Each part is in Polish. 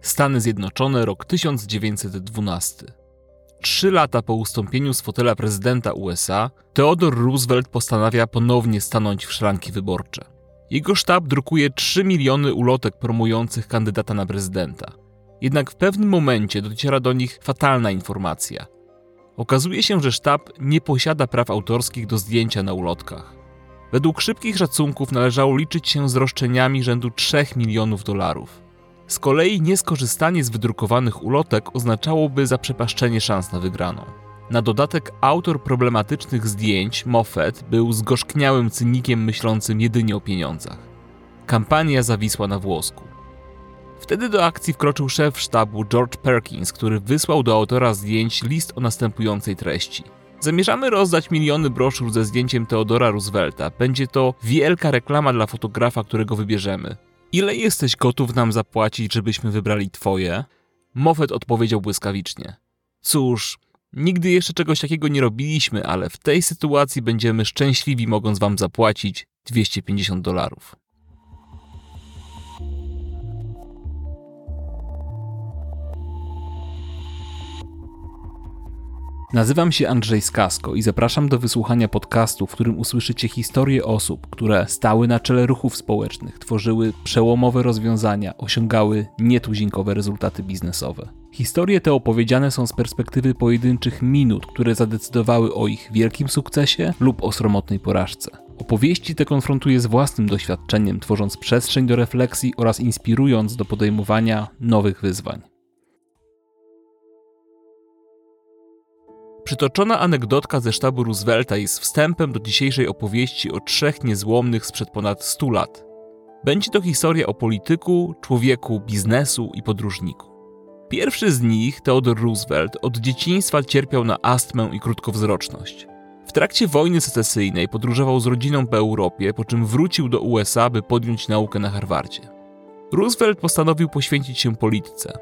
Stany Zjednoczone, rok 1912. Trzy lata po ustąpieniu z fotela prezydenta USA, Theodore Roosevelt postanawia ponownie stanąć w szranki wyborcze. Jego sztab drukuje 3 miliony ulotek promujących kandydata na prezydenta. Jednak w pewnym momencie dociera do nich fatalna informacja. Okazuje się, że sztab nie posiada praw autorskich do zdjęcia na ulotkach. Według szybkich szacunków należało liczyć się z roszczeniami rzędu 3 milionów dolarów. Z kolei nieskorzystanie z wydrukowanych ulotek oznaczałoby zaprzepaszczenie szans na wygraną. Na dodatek autor problematycznych zdjęć, Moffat, był zgorzkniałym cynikiem myślącym jedynie o pieniądzach. Kampania zawisła na włosku. Wtedy do akcji wkroczył szef sztabu George Perkins, który wysłał do autora zdjęć list o następującej treści. Zamierzamy rozdać miliony broszur ze zdjęciem Teodora Roosevelta. Będzie to wielka reklama dla fotografa, którego wybierzemy. Ile jesteś gotów nam zapłacić, żebyśmy wybrali twoje? Moffat odpowiedział błyskawicznie. Cóż, nigdy jeszcze czegoś takiego nie robiliśmy, ale w tej sytuacji będziemy szczęśliwi, mogąc wam zapłacić 250 dolarów. Nazywam się Andrzej Skasko i zapraszam do wysłuchania podcastu, w którym usłyszycie historie osób, które stały na czele ruchów społecznych, tworzyły przełomowe rozwiązania, osiągały nietuzinkowe rezultaty biznesowe. Historie te opowiedziane są z perspektywy pojedynczych minut, które zadecydowały o ich wielkim sukcesie lub o sromotnej porażce. Opowieści te konfrontuję z własnym doświadczeniem, tworząc przestrzeń do refleksji oraz inspirując do podejmowania nowych wyzwań. Przytoczona anegdotka ze sztabu Roosevelta jest wstępem do dzisiejszej opowieści o trzech niezłomnych sprzed ponad 100 lat. Będzie to historia o polityku, człowieku, biznesu i podróżniku. Pierwszy z nich, Theodore Roosevelt, od dzieciństwa cierpiał na astmę i krótkowzroczność. W trakcie wojny secesyjnej podróżował z rodziną po Europie, po czym wrócił do USA, by podjąć naukę na Harvardzie. Roosevelt postanowił poświęcić się polityce.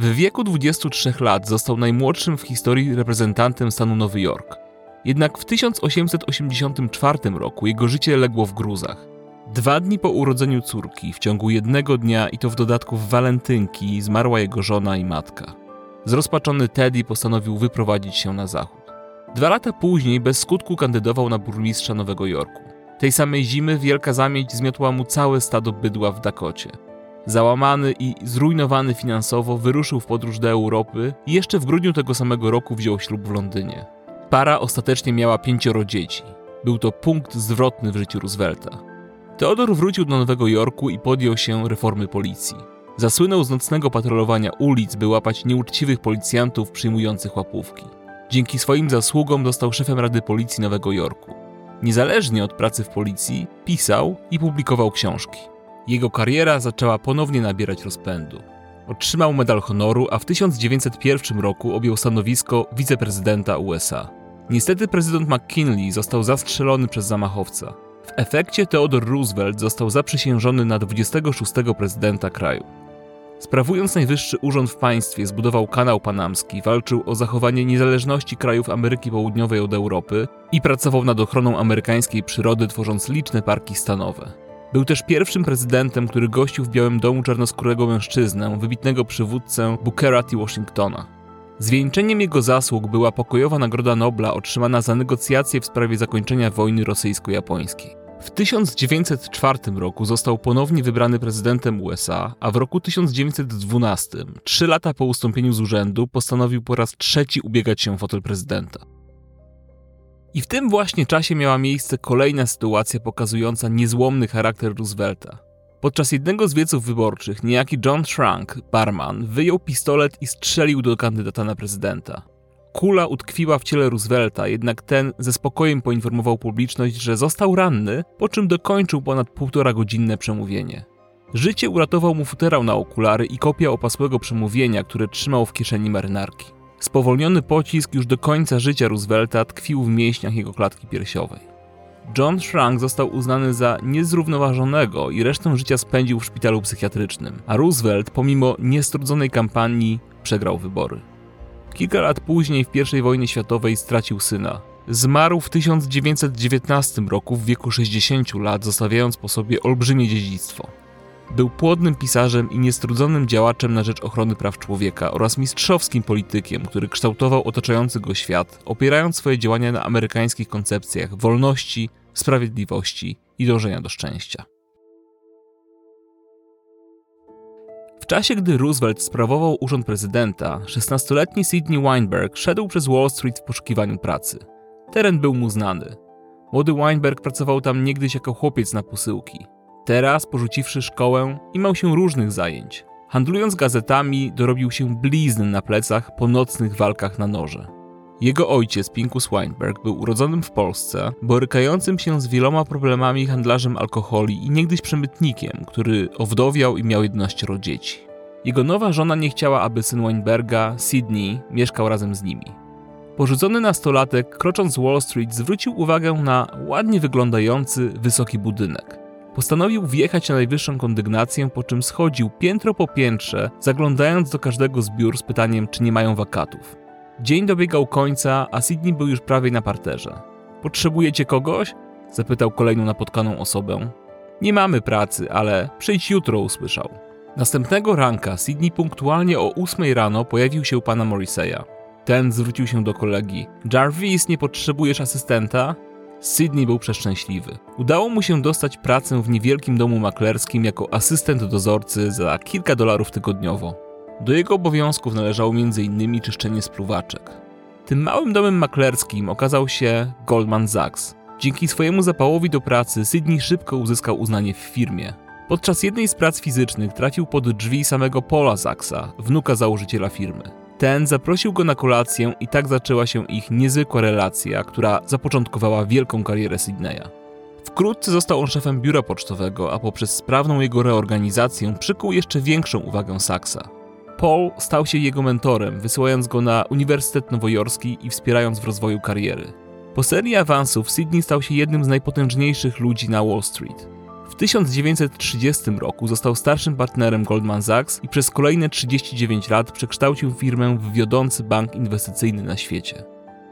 W wieku 23 lat został najmłodszym w historii reprezentantem stanu Nowy Jork. Jednak w 1884 roku jego życie legło w gruzach. Dwa dni po urodzeniu córki, w ciągu jednego dnia i to w dodatku w walentynki, zmarła jego żona i matka. Zrozpaczony Teddy postanowił wyprowadzić się na zachód. Dwa lata później bez skutku kandydował na burmistrza Nowego Jorku. Tej samej zimy wielka zamieć zmiotła mu całe stado bydła w Dakocie. Załamany i zrujnowany finansowo wyruszył w podróż do Europy i jeszcze w grudniu tego samego roku wziął ślub w Londynie. Para ostatecznie miała pięcioro dzieci. Był to punkt zwrotny w życiu Roosevelta. Teodor wrócił do Nowego Jorku i podjął się reformy policji. Zasłynął z nocnego patrolowania ulic, by łapać nieuczciwych policjantów przyjmujących łapówki. Dzięki swoim zasługom został szefem Rady Policji Nowego Jorku. Niezależnie od pracy w policji, pisał i publikował książki. Jego kariera zaczęła ponownie nabierać rozpędu. Otrzymał medal honoru, a w 1901 roku objął stanowisko wiceprezydenta USA. Niestety prezydent McKinley został zastrzelony przez zamachowca. W efekcie Theodore Roosevelt został zaprzysiężony na 26 prezydenta kraju. Sprawując najwyższy urząd w państwie, zbudował kanał panamski, walczył o zachowanie niezależności krajów Ameryki Południowej od Europy i pracował nad ochroną amerykańskiej przyrody, tworząc liczne parki stanowe. Był też pierwszym prezydentem, który gościł w Białym Domu czarnoskórego mężczyznę, wybitnego przywódcę Bookera T. Washingtona. Zwieńczeniem jego zasług była pokojowa Nagroda Nobla otrzymana za negocjacje w sprawie zakończenia wojny rosyjsko-japońskiej. W 1904 roku został ponownie wybrany prezydentem USA, a w roku 1912, trzy lata po ustąpieniu z urzędu, postanowił po raz trzeci ubiegać się o fotel prezydenta. I w tym właśnie czasie miała miejsce kolejna sytuacja pokazująca niezłomny charakter Roosevelta. Podczas jednego z wieców wyborczych niejaki John Trunk, barman, wyjął pistolet i strzelił do kandydata na prezydenta. Kula utkwiła w ciele Roosevelta, jednak ten ze spokojem poinformował publiczność, że został ranny, po czym dokończył ponad półtora godzinne przemówienie. Życie uratował mu futerał na okulary i kopia opasłego przemówienia, które trzymał w kieszeni marynarki. Spowolniony pocisk już do końca życia Roosevelta tkwił w mięśniach jego klatki piersiowej. John Shrunk został uznany za niezrównoważonego i resztę życia spędził w szpitalu psychiatrycznym, a Roosevelt, pomimo niestrudzonej kampanii, przegrał wybory. Kilka lat później, w I wojnie światowej, stracił syna. Zmarł w 1919 roku w wieku 60 lat, zostawiając po sobie olbrzymie dziedzictwo. Był płodnym pisarzem i niestrudzonym działaczem na rzecz ochrony praw człowieka oraz mistrzowskim politykiem, który kształtował otaczający go świat, opierając swoje działania na amerykańskich koncepcjach wolności, sprawiedliwości i dążenia do szczęścia. W czasie, gdy Roosevelt sprawował urząd prezydenta, 16-letni Sidney Weinberg szedł przez Wall Street w poszukiwaniu pracy. Teren był mu znany. Młody Weinberg pracował tam niegdyś jako chłopiec na posyłki. Teraz, porzuciwszy szkołę, imał się różnych zajęć. Handlując gazetami, dorobił się blizn na plecach po nocnych walkach na noże. Jego ojciec, Pinkus Weinberg, był urodzonym w Polsce, borykającym się z wieloma problemami handlarzem alkoholi i niegdyś przemytnikiem, który owdowiał i miał 11 dzieci. Jego nowa żona nie chciała, aby syn Weinberga, Sydney, mieszkał razem z nimi. Porzucony nastolatek, krocząc Wall Street, zwrócił uwagę na ładnie wyglądający, wysoki budynek. Postanowił wjechać na najwyższą kondygnację, po czym schodził piętro po piętrze, zaglądając do każdego z biur z pytaniem, czy nie mają wakatów. Dzień dobiegał końca, a Sydney był już prawie na parterze. Potrzebujecie kogoś? zapytał kolejną napotkaną osobę. Nie mamy pracy, ale przyjdź jutro, usłyszał. Następnego ranka Sydney punktualnie o 8 rano pojawił się u pana Morriseya. Ten zwrócił się do kolegi. Jarvis, nie potrzebujesz asystenta? Sydney był przeszczęśliwy. Udało mu się dostać pracę w niewielkim domu maklerskim jako asystent dozorcy za kilka dolarów tygodniowo. Do jego obowiązków należało m.in. czyszczenie spluwaczek. Tym małym domem maklerskim okazał się Goldman Sachs. Dzięki swojemu zapałowi do pracy Sydney szybko uzyskał uznanie w firmie. Podczas jednej z prac fizycznych trafił pod drzwi samego Paula Sachsa, wnuka założyciela firmy. Ten zaprosił go na kolację i tak zaczęła się ich niezwykła relacja, która zapoczątkowała wielką karierę Sydneya. Wkrótce został on szefem biura pocztowego, a poprzez sprawną jego reorganizację przykuł jeszcze większą uwagę Sachsa. Paul stał się jego mentorem, wysyłając go na Uniwersytet Nowojorski i wspierając w rozwoju kariery. Po serii awansów Sydney stał się jednym z najpotężniejszych ludzi na Wall Street. W 1930 roku został starszym partnerem Goldman Sachs i przez kolejne 39 lat przekształcił firmę w wiodący bank inwestycyjny na świecie.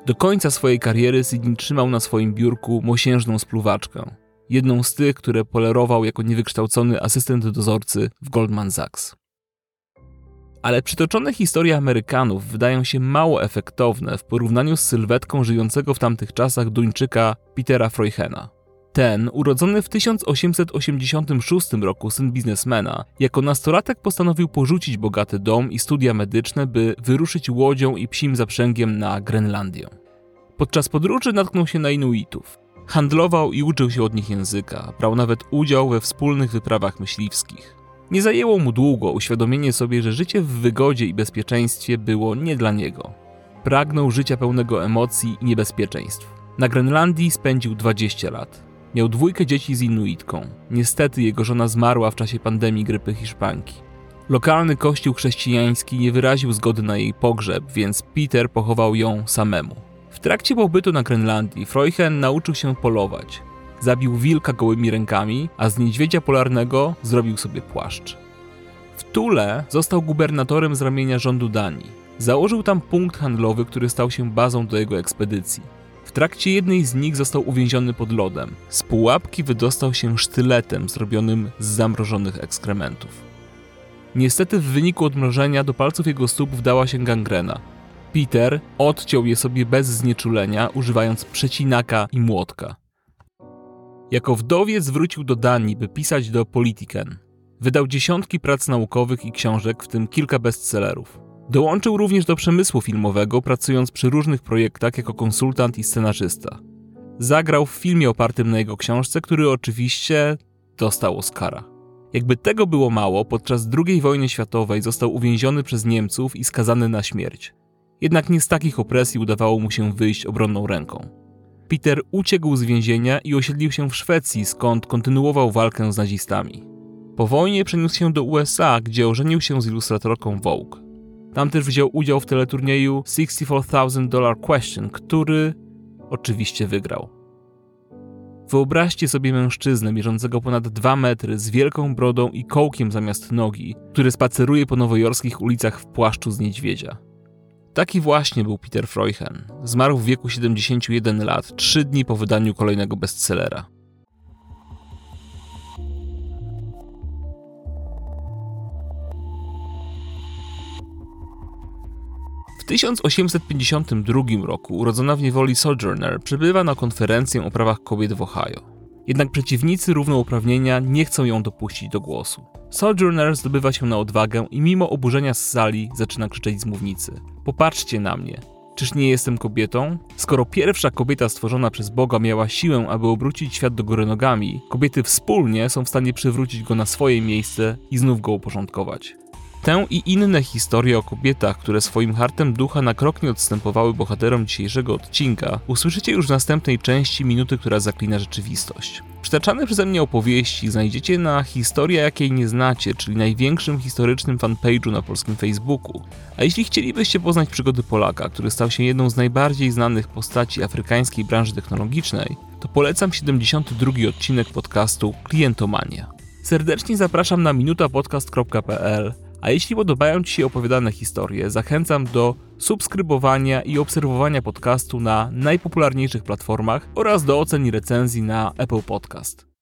Do końca swojej kariery Sydney trzymał na swoim biurku mosiężną spluwaczkę, jedną z tych, które polerował jako niewykształcony asystent dozorcy w Goldman Sachs ale przytoczone historie Amerykanów wydają się mało efektowne w porównaniu z sylwetką żyjącego w tamtych czasach Duńczyka Petera Freuchena. Ten, urodzony w 1886 roku syn biznesmena, jako nastolatek postanowił porzucić bogaty dom i studia medyczne, by wyruszyć łodzią i psim zaprzęgiem na Grenlandię. Podczas podróży natknął się na Inuitów. Handlował i uczył się od nich języka, brał nawet udział we wspólnych wyprawach myśliwskich. Nie zajęło mu długo uświadomienie sobie, że życie w wygodzie i bezpieczeństwie było nie dla niego. Pragnął życia pełnego emocji i niebezpieczeństw. Na Grenlandii spędził 20 lat. Miał dwójkę dzieci z Inuitką. Niestety jego żona zmarła w czasie pandemii grypy hiszpanki. Lokalny kościół chrześcijański nie wyraził zgody na jej pogrzeb, więc Peter pochował ją samemu. W trakcie pobytu na Grenlandii Freuchen nauczył się polować. Zabił wilka gołymi rękami, a z niedźwiedzia polarnego zrobił sobie płaszcz. W Tule został gubernatorem z ramienia rządu Danii. Założył tam punkt handlowy, który stał się bazą do jego ekspedycji. W trakcie jednej z nich został uwięziony pod lodem. Z pułapki wydostał się sztyletem zrobionym z zamrożonych ekskrementów. Niestety w wyniku odmrożenia do palców jego stóp wdała się gangrena. Peter odciął je sobie bez znieczulenia, używając przecinaka i młotka. Jako wdowiec wrócił do Danii, by pisać do Politiken. Wydał dziesiątki prac naukowych i książek, w tym kilka bestsellerów. Dołączył również do przemysłu filmowego, pracując przy różnych projektach jako konsultant i scenarzysta. Zagrał w filmie opartym na jego książce, który oczywiście dostał Oscara. Jakby tego było mało, podczas II wojny światowej został uwięziony przez Niemców i skazany na śmierć. Jednak nie z takich opresji udawało mu się wyjść obronną ręką. Peter uciekł z więzienia i osiedlił się w Szwecji, skąd kontynuował walkę z nazistami. Po wojnie przeniósł się do USA, gdzie ożenił się z ilustratorką Vogue. Tam też wziął udział w teleturnieju $64,000 Question, który oczywiście wygrał. Wyobraźcie sobie mężczyznę mierzącego ponad 2 metry z wielką brodą i kołkiem zamiast nogi, który spaceruje po nowojorskich ulicach w płaszczu z niedźwiedzia. Taki właśnie był Peter Freuchen. Zmarł w wieku 71 lat, trzy dni po wydaniu kolejnego bestsellera. 1852 roku urodzona w niewoli Sojourner przybywa na konferencję o prawach kobiet w Ohio. Jednak przeciwnicy równouprawnienia nie chcą ją dopuścić do głosu. Sojourner zdobywa się na odwagę i mimo oburzenia z sali zaczyna krzyczeć z mównicy. Popatrzcie na mnie. Czyż nie jestem kobietą? Skoro pierwsza kobieta stworzona przez Boga miała siłę, aby obrócić świat do góry nogami, kobiety wspólnie są w stanie przywrócić go na swoje miejsce i znów go uporządkować. Tę i inne historie o kobietach, które swoim hartem ducha na krok nie odstępowały bohaterom dzisiejszego odcinka, usłyszycie już w następnej części Minuty, która zaklina rzeczywistość. Przytaczane przeze mnie opowieści znajdziecie na Historia jakiej nie znacie, czyli największym historycznym fanpage'u na polskim Facebooku. A jeśli chcielibyście poznać przygody Polaka, który stał się jedną z najbardziej znanych postaci afrykańskiej branży technologicznej, to polecam 72 odcinek podcastu Klientomania. Serdecznie zapraszam na minutapodcast.pl a jeśli podobają Ci się opowiadane historie, zachęcam do subskrybowania i obserwowania podcastu na najpopularniejszych platformach oraz do ocen i recenzji na Apple Podcast.